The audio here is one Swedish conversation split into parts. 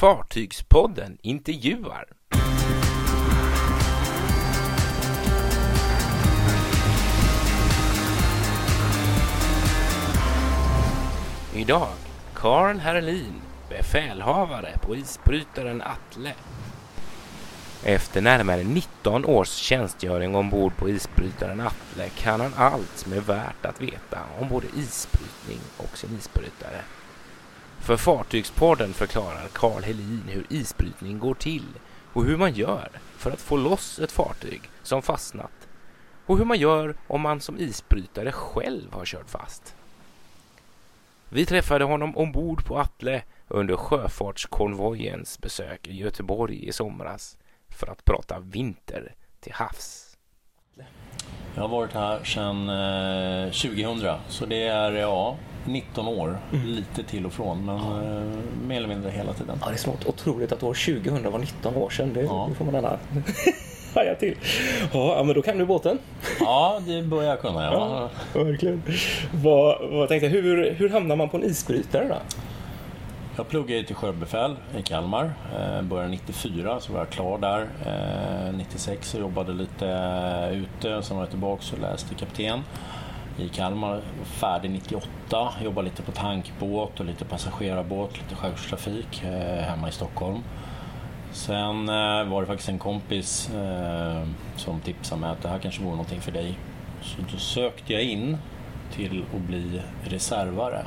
Fartygspodden intervjuar. Idag Karl Herlin, befälhavare på isbrytaren Atle. Efter närmare 19 års tjänstgöring ombord på isbrytaren Atle kan han allt som är värt att veta om både isbrytning och sin isbrytare. För Fartygspodden förklarar Karl Helin hur isbrytning går till och hur man gör för att få loss ett fartyg som fastnat och hur man gör om man som isbrytare själv har kört fast. Vi träffade honom ombord på Atle under sjöfartskonvojens besök i Göteborg i somras för att prata vinter till havs. Jag har varit här sedan eh, 2000 så det är ja, 19 år. Mm. Lite till och från men ja. eh, mer eller mindre hela tiden. Ja, det är smått otroligt att år 2000 var 19 år sedan. Det, ja. det får man gärna haja till. Ja, men då kan du båten. Ja, det börjar jag kunna. Ja. ja verkligen. Vad, vad tänkte hur, hur hamnar man på en isbrytare då? Jag pluggade till sjöbefäl i Kalmar. Eh, började 94 så var jag klar där. Eh, 96 så jobbade lite ute, sen var jag tillbaka och läste kapten i Kalmar. Färdig 98, jobbade lite på tankbåt och lite passagerarbåt, lite skärgårdstrafik eh, hemma i Stockholm. Sen eh, var det faktiskt en kompis eh, som tipsade mig att det här kanske vore någonting för dig. Så då sökte jag in till att bli reservare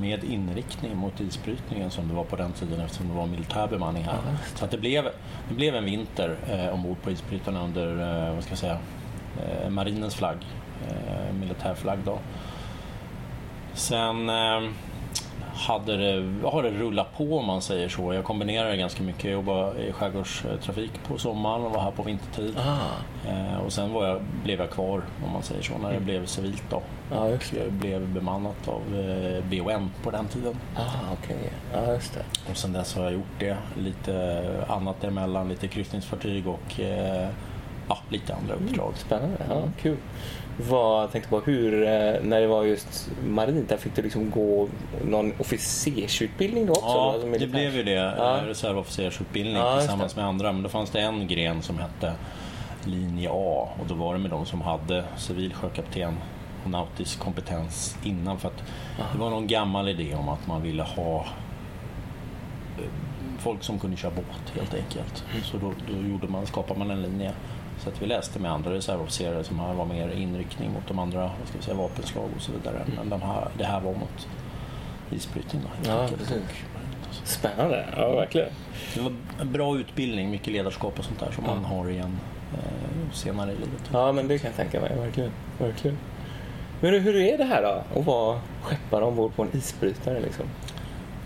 med inriktning mot isbrytningen som det var på den tiden eftersom det var militär bemanning här. Så att det, blev, det blev en vinter eh, ombord på isbrytarna under, eh, vad ska jag säga, eh, marinens flagg, eh, militärflagg då. Sen eh, hade det, har det rullat på om man säger så. Jag kombinerade ganska mycket. Jag jobbade i skärgårdstrafik på sommaren och var här på vintertid. Ah. Eh, och sen var jag, blev jag kvar om man säger så när det mm. blev civilt då. Ah, och jag blev bemannat av eh, BON på den tiden. Ah, okay. ah, just det. Och sen dess har jag gjort det. Lite annat emellan, lite kryssningsfartyg och eh, ja, lite andra uppdrag. Mm, spännande, ja, kul. Vad tänkte på, hur, eh, när det var just marint, där fick du liksom gå någon officersutbildning då också? Ja, alltså det blev ju det. Ja. Reservofficersutbildning ja, tillsammans med andra. Men då fanns det en gren som hette linje A och då var det med de som hade civil sjökapten och nautisk kompetens innan. För att det var någon gammal idé om att man ville ha eh, folk som kunde köra båt helt enkelt. Mm. Så då, då gjorde man, skapade man en linje så att vi läste med andra reservofficerare som var mer inriktning mot de andra vad ska vi säga, vapenslag och så vidare. Mm. Men de här, det här var mot isbrytning. Då, ja, Spännande, ja verkligen. Det var en bra utbildning, mycket ledarskap och sånt där som ja. man har igen eh, senare i livet. Ja, men det kan jag tänka mig, verkligen. verkligen. Men hur är det här då, att vara skeppare ombord på en isbrytare? Liksom?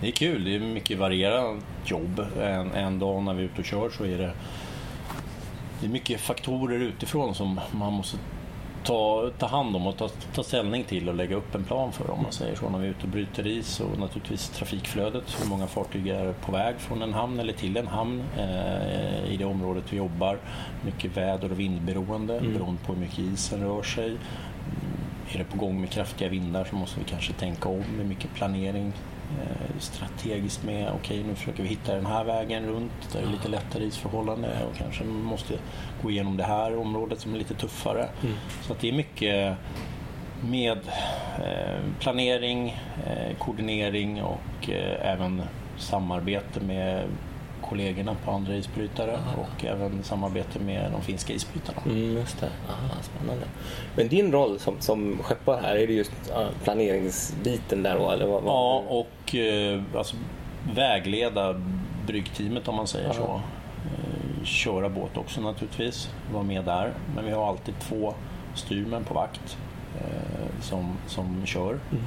Det är kul, det är mycket varierat jobb. En, en dag när vi är ute och kör så är det det är mycket faktorer utifrån som man måste ta, ta hand om och ta, ta ställning till och lägga upp en plan för om man säger så när vi är ute och bryter is och naturligtvis trafikflödet, hur många fartyg är på väg från en hamn eller till en hamn eh, i det området vi jobbar. Mycket väder och vindberoende mm. beroende på hur mycket isen rör sig. Är det på gång med kraftiga vindar så måste vi kanske tänka om med mycket planering strategiskt med okej okay, nu försöker vi hitta den här vägen runt där det är lite lättare isförhållande och kanske måste gå igenom det här området som är lite tuffare. Mm. Så att det är mycket med eh, planering, eh, koordinering och även samarbete med kollegorna på andra isbrytare Aha. och även samarbete med de finska isbrytarna. Mm, just det. Aha, spännande. Men din roll som, som skeppare här, är det just planeringsbiten där då? Eller vad, vad? Ja, och eh, alltså, vägleda bryggteamet om man säger Aha. så. Eh, köra båt också naturligtvis, vara med där. Men vi har alltid två styrmän på vakt eh, som, som kör. Mm.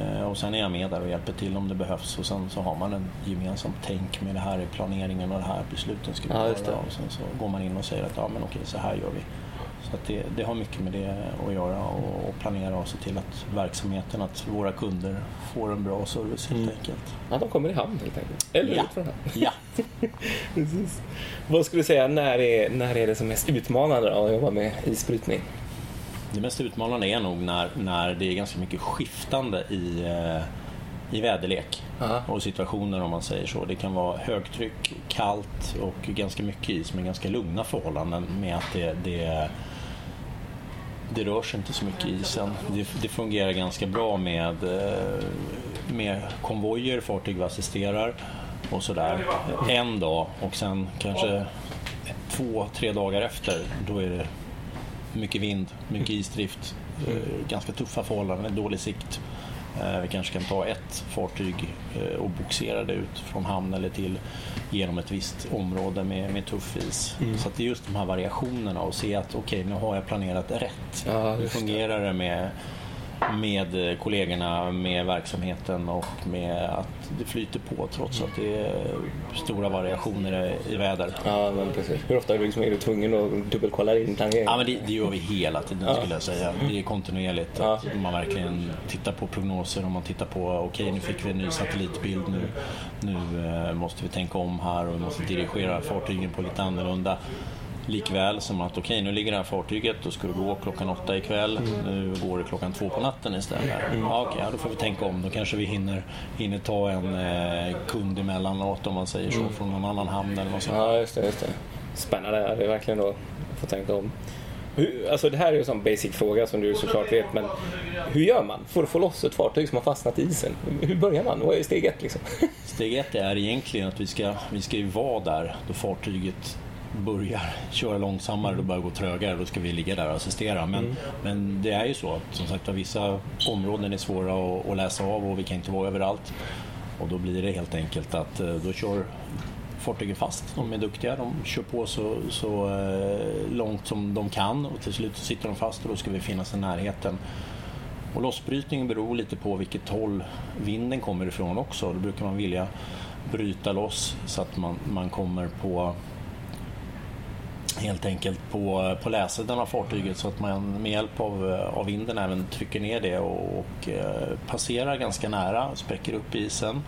Eh, och sen är jag med där och hjälper till om det behövs och sen så har man en gemensam tänk med det här i planeringen och det här besluten ska vi ja, göra och sen så går man in och säger att ja men okej så här gör vi. Så att det, det har mycket med det att göra och, och, planera och se till att verksamheten, att våra kunder får en bra service helt mm. enkelt. Ja, de kommer i hamn helt enkelt. Eller ja. ut från hamn. Ja. Precis. Vad skulle du säga, när är, när är det som mest utmanande att jobba med isbrytning? Det mest utmanande är nog när, när det är ganska mycket skiftande i, eh, i väderlek Ja. och situationer om man säger så. Det kan vara högtryck, kallt och ganska mycket is men ganska lugna förhållanden med att det, det, det rör sig inte så mycket i isen. Det, det fungerar ganska bra med, eh, med konvojer, fartyg vi assisterar och sådär. En dag och sen kanske två, tre dagar efter då är det mycket vind, mycket isdrift, eh, ganska tuffa förhållanden, dålig sikt. Eh, Vi kanske kan ta ett fartyg eh, och bogsera det ut från hamn eller till genom ett visst område med, med tuff is. Så att det är just de här variationerna och se att okej, nu har jag planerat rätt. Ja, det. fungerar det med, med kollegorna, med verksamheten och med att det flyter på trots att det är stora variationer i- väder. Ja, men precis. Hur ofta är du, liksom, är du tvungen att dubbelkolla din planering? Ja, men det, det gör vi hela tiden skulle jag säga. Det är kontinuerligt. Ja. Att man verkligen tittar på prognoser och man tittar på okej nu fick vi en ny satellitbild. Nu, nu eh, måste vi tänka om här och vi måste dirigera fartygen på lite annorlunda. Likväl som att okej nu ligger det här fartyget, då ska det gå klockan åtta ikväll. Nu går det klockan två på natten istället. Ja, okej, ja, då får vi tänka om. Då kanske vi hinner, hinner ta en eh, kund emellanåt om man säger så, från någon annan hamn eller något sånt. Ja, just det. Just det. Spännande. Det är verkligen då få tänka om. Hur, alltså det här är ju en sån basic fråga som du såklart vet, men hur gör man för att få loss ett fartyg som har fastnat i isen? Hur börjar man? Vad är steg ett liksom? Steg ett är egentligen att vi ska, vi ska ju vara där då fartyget börjar köra långsammare, då börjar gå trögare, då ska vi ligga där och assistera. Men, men det är ju så att som sagt, vissa områden är svåra att, att läsa av och vi kan inte vara överallt. Och då blir det helt enkelt att eh, då kör fartygen fast. De är duktiga, de kör på så, så eh, långt som de kan och till slut sitter de fast och då ska vi finnas i närheten. Och lossbrytningen beror lite på vilket håll vinden kommer ifrån också. Då brukar man vilja bryta loss så att man, man kommer på helt enkelt på, på läsidan av fartyget så att man med hjälp av, av vinden även trycker ner det och, och eh, passerar ganska nära, spräcker upp isen.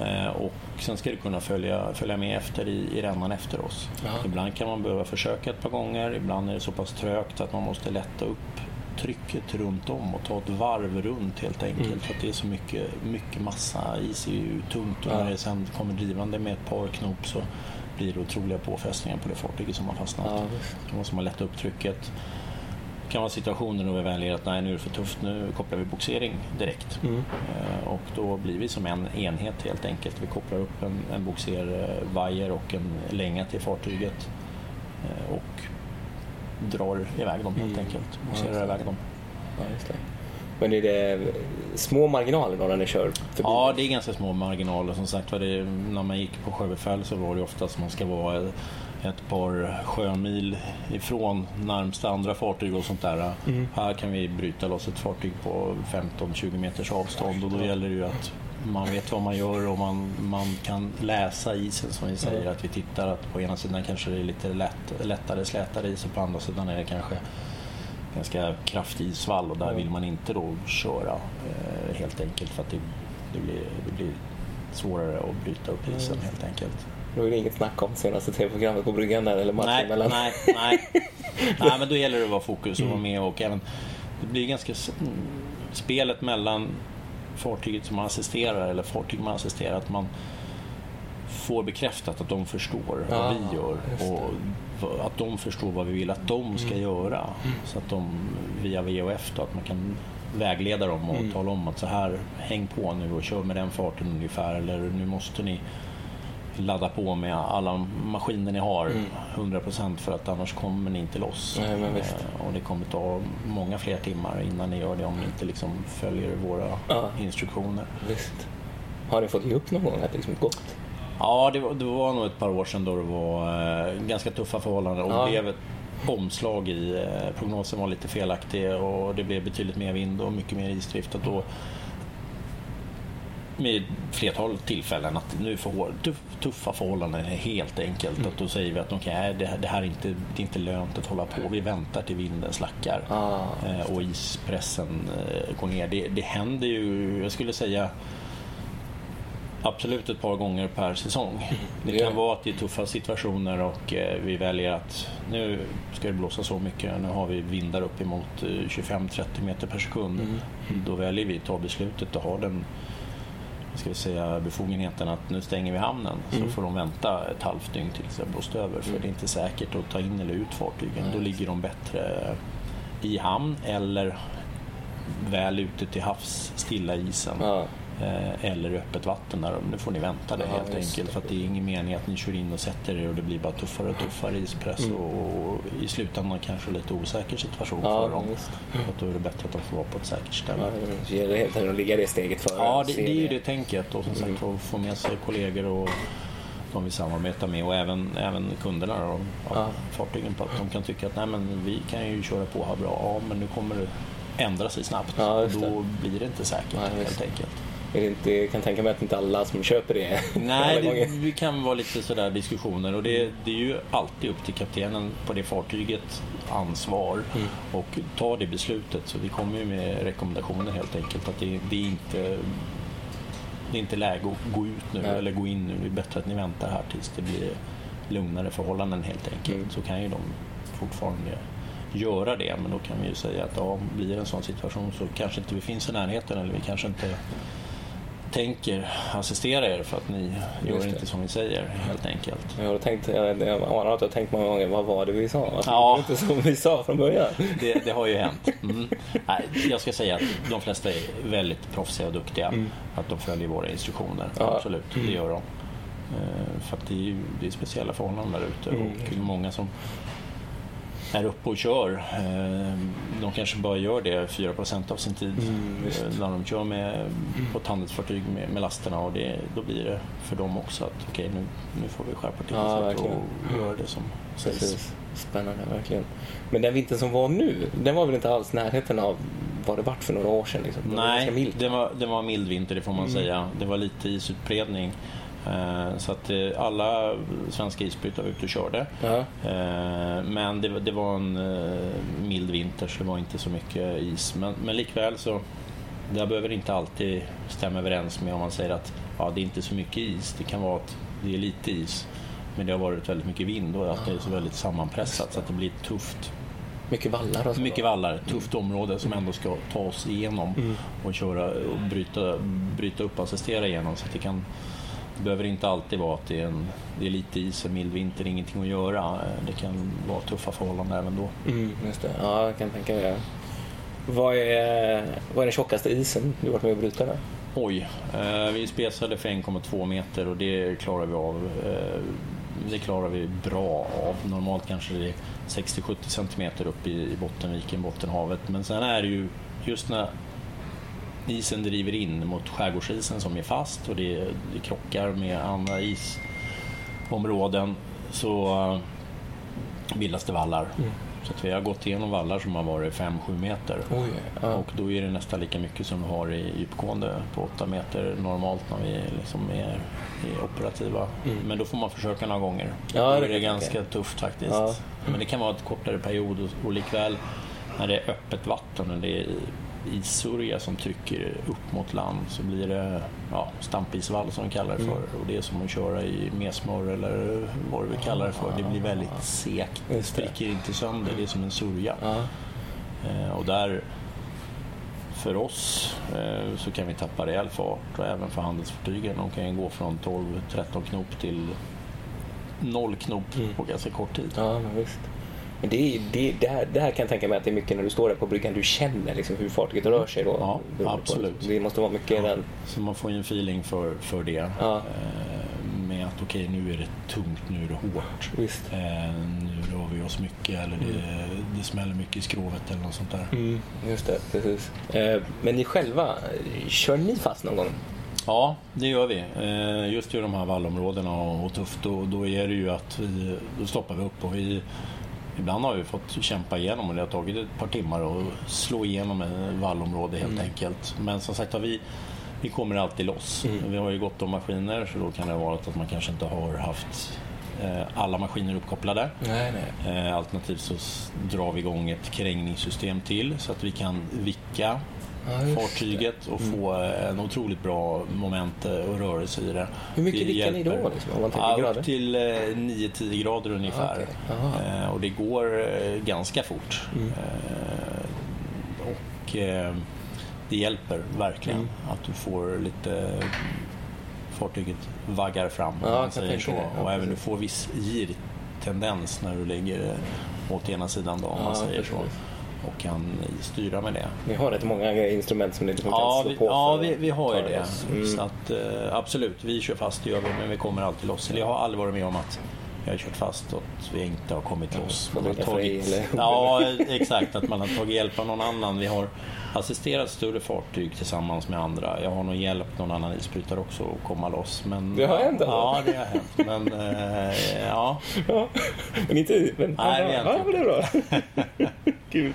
Eh, och sen ska det kunna följa, följa med efter i, i rännan efter oss. Ja. Ibland kan man behöva försöka ett par gånger, ibland är det så pass trögt att man måste lätta upp trycket runt om och ta ett varv runt helt enkelt. Mm. För att det är så mycket, mycket massa. Is är ju tungt och Ja. när det sen kommer drivande med ett par knop så blir det otroliga påfrestningar på det fartyget som har fastnat. Ja. Då måste man lätta upp trycket. Det kan vara situationer då vi väljer att nej, nu är det för tufft, nu kopplar vi boxering direkt. Mm. Eh, Och då blir vi som en enhet helt enkelt. Vi kopplar upp en, en boxervajer och en länga till fartyget eh, och drar iväg dem helt Mm. enkelt. Ja, Boxerar det. iväg dem. Ja. Men är det små marginaler då när ni kör förbi? Ja, det är ganska små marginaler. Som sagt var, när man gick på sjöbefäl så var det oftast att man ska vara ett par sjömil ifrån närmsta andra fartyg och sånt där. Mm. Här kan vi bryta loss ett fartyg på 15-20 meters avstånd och då gäller det ju att man vet vad man gör och man, man kan läsa isen som vi säger. Att vi tittar att på ena sidan kanske det är lite lätt, lättare slätare is och på andra sidan är det kanske ganska kraftig isvall och där vill man inte då köra eh, helt enkelt för att det, det, blir, det blir svårare att bryta upp isen Mm. helt enkelt. Då är det inget snack om senaste tv-programmet på bryggan där eller matchen Nej, mellan... nej, nej. nej, men då gäller det att vara fokus och vara med och även det blir ganska mm, spelet mellan fartyget som man assisterar eller fartyg man assisterar att man får bekräftat att de förstår vad vi gör och att de förstår vad vi vill att de ska göra. Så att de via VOF då, att man kan vägleda dem och Mm. tala om att så här, häng på nu och kör med den farten ungefär eller nu måste ni ladda på med alla maskiner ni har Mm. 100% för att annars kommer ni inte loss. Nej. Eh, Och det kommer ta många fler timmar innan ni gör det om ni inte liksom följer våra Ja. instruktioner. Visst. Har ni fått ge upp någon gång att det liksom gått? Ja, det var, det var nog ett par år sedan då det var eh, ganska tuffa förhållanden och Ja. blev ett omslag i eh, prognosen var lite felaktig och det blev betydligt mer vind och mycket mer isdrift. Att då, med flertal tillfällen att nu får tuff, tuffa förhållanden helt enkelt. Att då säger vi att okay, det, det här är inte, det är inte lönt att hålla på. Vi väntar till vinden slackar Ah, eh, och ispressen går ner. Det, det händer ju, jag skulle säga absolut ett par gånger per säsong. Det kan vara att det är tuffa situationer och eh, vi väljer att nu ska det blåsa så mycket, nu har vi vindar uppemot eh, 25-30 meter per sekund. Mm. Då väljer vi att ta beslutet att ha den ska vi säga, befogenheten att nu stänger vi hamnen Mm. så får de vänta ett halvt dygn tills det har blåst över för det är inte säkert att ta in eller ut fartygen. Då ligger de bättre i hamn eller väl ute till havs, stilla i isen. Ja. Eh, eller öppet vatten. Där. Nu får ni vänta det Ja, helt enkelt. För att det är ingen mening att ni kör in och sätter er och det blir bara tuffare och tuffare ispress Mm. och, och i slutändan kanske lite osäker situation Ja, för dem. att då är det bättre att de får vara på ett säkert ställe. Ja, det gäller helt enkelt att ligga det steget före. Ja, det, det är ju det tänket och som sagt att få med sig kollegor och de vi samarbetar med och även, även kunderna och ja, Ja. fartygen på att de kan tycka att nej men vi kan ju köra på här bra, ja men nu kommer det ändra sig snabbt Ja, och då blir det inte säkert visst. helt enkelt. Är det inte, jag kan tänka mig att inte alla som köper det Nej, det, det kan vara lite sådär diskussioner och det, det är ju alltid upp till kaptenen på det fartyget ansvar Mm. och ta det beslutet. Så vi kommer ju med rekommendationer helt enkelt att det, det är inte det är inte läge att gå ut nu Nej. eller gå in nu. Det är bättre att ni väntar här tills det blir lugnare förhållanden helt enkelt. Mm. Så kan ju de fortfarande göra det. Men då kan vi ju säga att ja, blir det en sån situation så kanske inte vi finns i närheten eller vi kanske inte tänker assistera er för att ni gör det. inte som vi säger helt enkelt. Jag har tänkt, jag, jag anar att du har tänkt många gånger, vad var det vi sa? Varför Ja. gjorde vi inte som vi sa från början. Det, det har ju hänt. Mm. Nej, jag ska säga att de flesta är väldigt proffsiga och duktiga. Att de följer våra instruktioner. Mm. Ja. Absolut, det gör de. Eh, För att det är, det är speciella förhållanden där ute Mm. och många som är uppe och kör. eh, De kanske bara gör det 4% av sin tid Mm, eh, när de kör med, på ett handelsfartyg med, med lasterna och det, då blir det för dem också att okej nu, nu får vi skärpa till Ja, verkligen. och göra det som sägs. Spännande, verkligen. Men den vintern som var nu, den var väl inte alls närheten av vad det vart för några år sedan? Liksom. Var Nej, det var, det var mild vinter det får man Mm. säga. Det var lite isutbredning. Eh, Så att eh, alla svenska isbrytare var ute och körde. Ja. Eh, Men det, var- det var en mild vinter så det var inte så mycket is. Men, men likväl så det behöver inte alltid stämma överens med om man säger att ja, det är inte så mycket is. Det kan vara att det är lite is. Men det har varit väldigt mycket vind och att det är så väldigt sammanpressat så att det blir tufft. Mycket vallar och. Mycket vallar, tufft område som ändå ska ta oss igenom Mm. och köra och bryta, bryta upp och assistera igenom. Så att det, kan, det behöver inte alltid vara att det är, en, det är lite is, en mild vinter, ingenting att göra. Eh, Det kan vara tuffa förhållanden även då. Mm, just det. Ja, jag kan tänka mig det. Vad är, vad är den tjockaste isen du varit med och? Där? Oj, eh, vi spesade för 1,2 meter och det klarar vi av. Eh, det klarar vi bra av. Normalt kanske det är 60-70 centimeter upp i, i Bottenviken, Bottenhavet. Men sen är det ju just när isen driver in mot skärgårdsisen som är fast och det, det krockar med andra isområden så eh, bildas det vallar. Mm. Så vi har gått igenom vallar som har varit 5-7 meter. Oj, ja. Och då är det nästan lika mycket som vi har i djupgående på 8 meter normalt när vi liksom är, är operativa. Mm. Men då får man försöka några gånger. Ja, då det är det jag ganska tufft faktiskt. Ja. Men det kan vara ett kortare period och, och likväl när det är öppet vatten och det är issörja som trycker upp mot land så blir det ja, stampisvall som de kallar det för. Mm. Och det är som att köra i mesmör eller vad vi kallar det för. Det blir väldigt segt. Det spricker inte sönder, det är som en sörja. Eh, Och där, för oss, eh, så kan vi tappa rejäl fart och även för handelsfartygen. De kan gå från 12-13 knop till noll knop Mm. på ganska kort tid. Ja, visst. Men det, det, det, här, det här kan jag tänka mig att det är mycket när du står där på bryggan, du känner liksom hur fartyget rör sig då. Ja, på- absolut. Det måste vara mycket den... Så man får ju en feeling för, för det. Ja. Eh, Med att okej, nu är det tungt, nu är det hårt. Visst. Eh, Nu rör vi oss mycket eller det, det smäller mycket i skrovet eller något sånt där. Mm, just det, precis. Eh, men ni själva, kör ni fast någon gång? Ja, det gör vi. Just i de här vallområdena och och tufft, då, då är det ju att vi, då stoppar vi upp och vi Ibland har vi fått kämpa igenom och det har tagit ett par timmar att slå igenom ett vallområde helt Mm. enkelt. Men som sagt vi, vi kommer alltid loss. Mm. Vi har ju gott om maskiner så då kan det varit att man kanske inte har haft eh, alla maskiner uppkopplade. Nej, nej. Eh, Alternativt så drar vi igång ett krängningssystem till så att vi kan vicka Ja, fartyget och få eh, en otroligt bra moment eh, och rörelse i det. Hur mycket Det vickar ni då, liksom, om man tänker Ja, grader? upp till eh, 9-10 grader ungefär. Jaha. Eh, Och det går eh, ganska fort. Mm. Eh, Och eh, det hjälper verkligen Mm. att du får lite fartyget vaggar fram. Ja, man säger så. Ja, och även du får viss girtendens när du ligger åt ena sidan då, om Ja, man säger så. precis. Och kan styra med det. Ni har rätt många instrument som ni liksom Ja, kan slå vi, på ja vi, vi har ju det. Mm. Så att, eh, absolut, vi kör fast det gör vi, men vi kommer alltid loss. Eller jag har aldrig varit med om att jag har kört fast och att vi inte har kommit loss. Man har eller? ja, exakt. Att man har tagit hjälp av någon annan. Vi har assisterat större fartyg tillsammans med andra. Jag har nog hjälpt någon annan isbrytare också att komma loss. Men, Det har hänt? Ja, det har hänt. Men eh, ja, Ja, men inte... Men, Nej, vi ja, det är bra. Kul.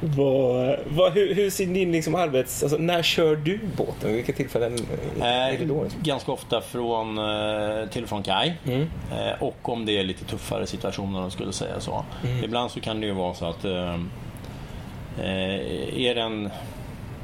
Vad, vad, hur, hur ser din liksom arbets... Alltså, när kör du båten? Vilka tillfällen är det då? Eh, Liksom? ganska ofta från, eh, till och från kaj. Mm. Eh, och om det är lite tuffare situationer, om jag skulle säga så. Mm. Ibland så kan det ju vara så att eh, eh, är det en,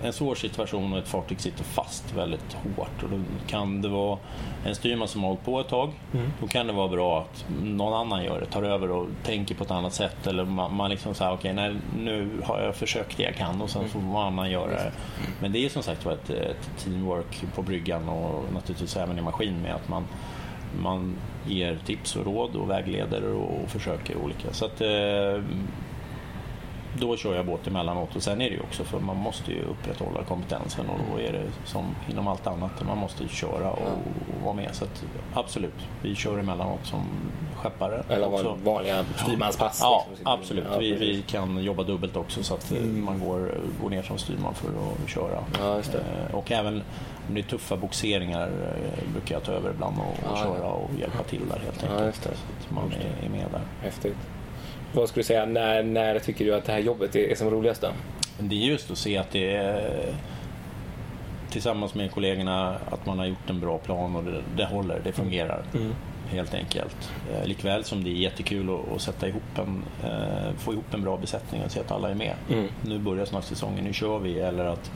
en svår situation och ett fartyg sitter fast väldigt hårt och då kan det vara en styrman som har hållit på ett tag. Mm. Då kan det vara bra att någon annan gör det, tar över och tänker på ett annat sätt. Eller man, man liksom säger okej, nej, nu har jag försökt det jag kan och sen får någon annan göra det. Men det är som sagt var ett, ett teamwork på bryggan och naturligtvis även i maskin med att man man ger tips och råd och vägleder och försöker olika. Så att, eh, då kör jag båt emellanåt och sen är det ju också för man måste ju upprätthålla kompetensen och då är det som inom allt annat, man måste köra och, och vara med. Så att, absolut, vi kör emellanåt som skeppare. Eller också. vanliga styrmanspass? Ja, liksom. absolut. Ja, vi, vi kan jobba dubbelt också så att eh, man går, går ner som styrman för att köra. Ja, just det. Eh, Och även om det är tuffa boxeringar eh, brukar jag ta över ibland och, och Ja, köra ja. och hjälpa till där helt Ja, enkelt. just det. Så att man är, är med där. Häftigt. Vad skulle du säga, när, när tycker du att det här jobbet är, är som roligast då? Det är just att se att det är tillsammans med kollegorna att man har gjort en bra plan och det, det håller, det fungerar. Mm. Helt enkelt. Eh, likväl som det är jättekul att, att sätta ihop en, eh, få ihop en bra besättning och se att alla är med. Mm. Nu börjar snart säsongen, nu kör vi. Eller att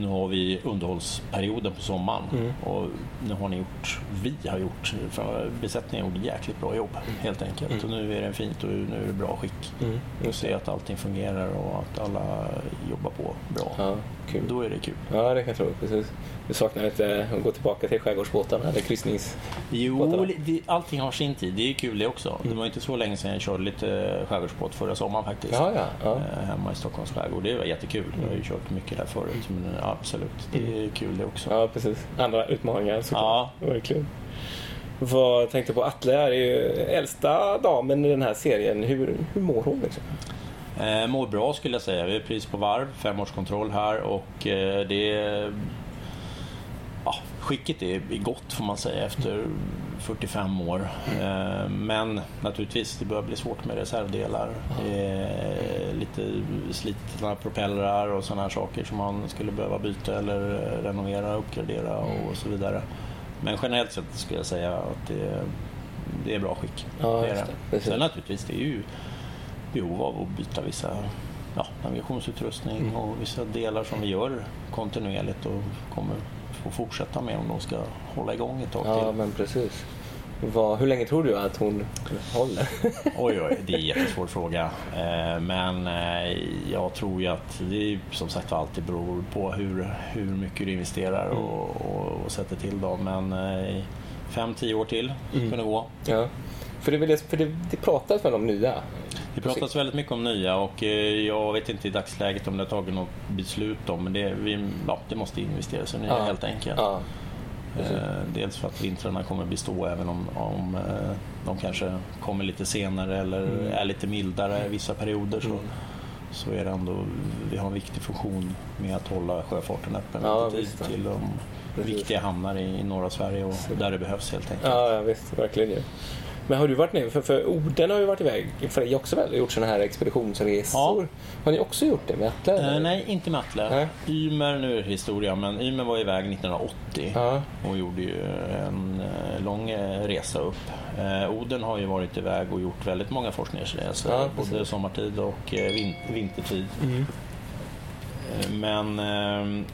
nu har vi underhållsperioden på sommaren Mm. och nu har ni gjort, vi har gjort, besättningen har gjort jäkligt bra jobb helt enkelt. Och nu är det fint och nu är det bra skick. Mm. Och se att allting fungerar och att alla jobbar på bra. Ja, kul. Då är det kul. Ja, det kan jag tro. Precis. Du saknar lite att gå tillbaka till skärgårdsbåtarna eller kryssnings... Jo, det, allting har sin tid. Det är kul det också. Det var inte så länge sedan jag körde lite skärgårdsbåt förra sommaren faktiskt. Ja, ja. ja. Eh, Hemma i Stockholms skärgård. Det var jättekul. Jag har ju kört mycket där förut. Men absolut, det är kul det också. Ja, precis. Andra utmaningar såklart. Ja. Verkligen. Vad jag tänkte på Atle är ju äldsta damen i den här serien. Hur, hur mår hon liksom? Eh, mår bra skulle jag säga. Vi är precis på varv, femårskontroll här och eh, det. Ja, skicket är gott får man säga efter 45 år. Eh, men naturligtvis, det börjar bli svårt med reservdelar. Lite slitna propellrar och sådana här saker som man skulle behöva byta eller renovera, uppgradera och så vidare. Men generellt sett skulle jag säga att det, det är bra skick. Ja, det är det. Sen naturligtvis, det är ju behov av att byta vissa ja, navigationsutrustning Mm. och vissa delar som vi gör kontinuerligt och kommer få fortsätta med om de ska hålla igång ett tag Ja, till. men precis. Vad, hur länge tror du att hon håller? Oj, oj, det är en jättesvår fråga. Eh, Men eh, jag tror ju att det som sagt alltid beror på hur, hur mycket du investerar Mm. och, och, och sätter till. Då. Men eh, fem, tio år till Mm. kunde gå. ja. För, det, för det, det pratas väl om nya? Det pratas väldigt mycket om nya och eh, jag vet inte i dagsläget om det har tagit något beslut om men det, vi, ja, det måste investeras i nya Ja. helt enkelt. Ja. Eh, Dels för att vintrarna kommer bestå även om, om eh, de kanske kommer lite senare eller Mm. är lite mildare vissa perioder så, Mm. så är det ändå, vi har en viktig funktion med att hålla sjöfarten öppen Ja, lite visst. till de Precis. viktiga hamnar i, i norra Sverige och där det behövs helt enkelt. Ja, ja visst. Verkligen ju. Men har du varit med? För, för Oden har ju varit iväg för dig också väl? Gjort sådana här expeditionsresor. Har ni också gjort det med Atle? Eh, nej, inte med Atle. Nej. Ymer, nu är det historia, men Ymer var iväg 1980 Ja. och gjorde ju en eh, lång eh, resa upp. Eh, Oden har ju varit iväg och gjort väldigt många forskningsresor, Ja, både sommartid och eh, vin- vintertid. Mm. Men eh,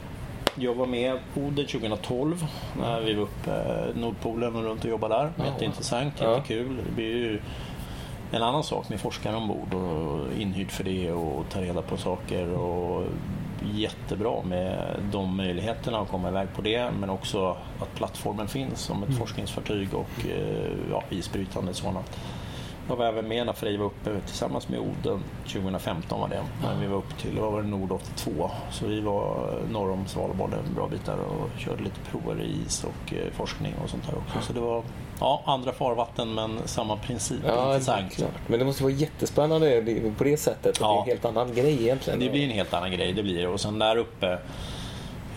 jag var med på Oden 2012 när vi var uppe eh, Nordpolen och runt och jobbade där. Jätteintressant, ja. jättekul. Det blir ju en annan sak med forskare ombord och inhyrd för det och ta reda på saker och jättebra med de möjligheterna att komma iväg på det men också att plattformen finns som ett forskningsfartyg och eh, ja, isbrytande sådant. Jag var även med när Frej var uppe tillsammans med Oden 2015 var det. När vi var upp till, vad var det, Nord 82. Så vi var norr om Svalbard en bra bit där och körde lite prover i is och eh, forskning och sånt där också. Så det var ja, andra farvatten men samma princip. Ja, intressant. klart. Men det måste vara jättespännande på det sättet. Ja. Det är en helt annan grej egentligen. Det blir en helt annan grej, det blir det. Och sen där uppe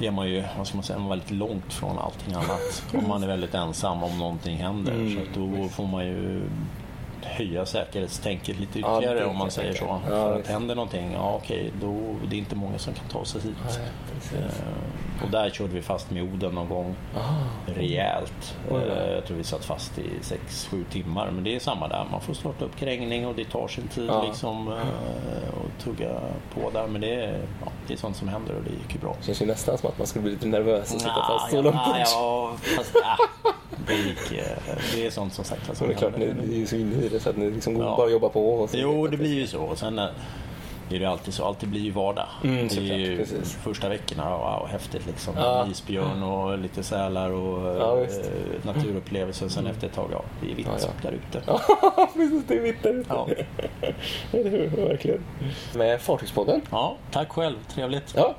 är man ju, vad ska man säga, man väldigt långt från allting annat. Om man är väldigt ensam om någonting händer. Mm, Så då får man ju höja säkerhetstänket lite Ja, ytterligare det om man säger så. Ja, För att händer någonting, ja okej, då det är inte många som kan ta sig hit. Nej. Eh, Och där körde vi fast med Oden någon gång Ah. rejält. Då. Eh, Jag tror vi satt fast i 6-7 timmar. Men det är samma där. Man får starta upp krängning och det tar sin tid Ja. liksom, eh, och tugga på där. Men det är, ja, det är sånt som händer och det gick ju bra. Det känns ju nästan som att man skulle bli lite nervös och sitta fast så ja, långt bort. ja, fast, ah, det, gick, eh, det är sånt som sagt. Men det är klart, ni, ni är ju så inne i det så att ni liksom Ja. bara jobbar på. Och så Jo, det blir ju så. Och sen eh, är det alltid så. Alltid blir ju vardag. Mm, det är ju precis. första veckorna, wow, häftigt liksom. Ja. Isbjörn och lite sälar och Ja, eh. Mm. naturupplevelser. Sen efter ett tag, ja, det är vitt Ja, ja. där ute. Ja, precis. Det är vitt där ute. Ja. Eller hur? Verkligen. Med Fartygspodden. ja, tack själv. Trevligt. Ja.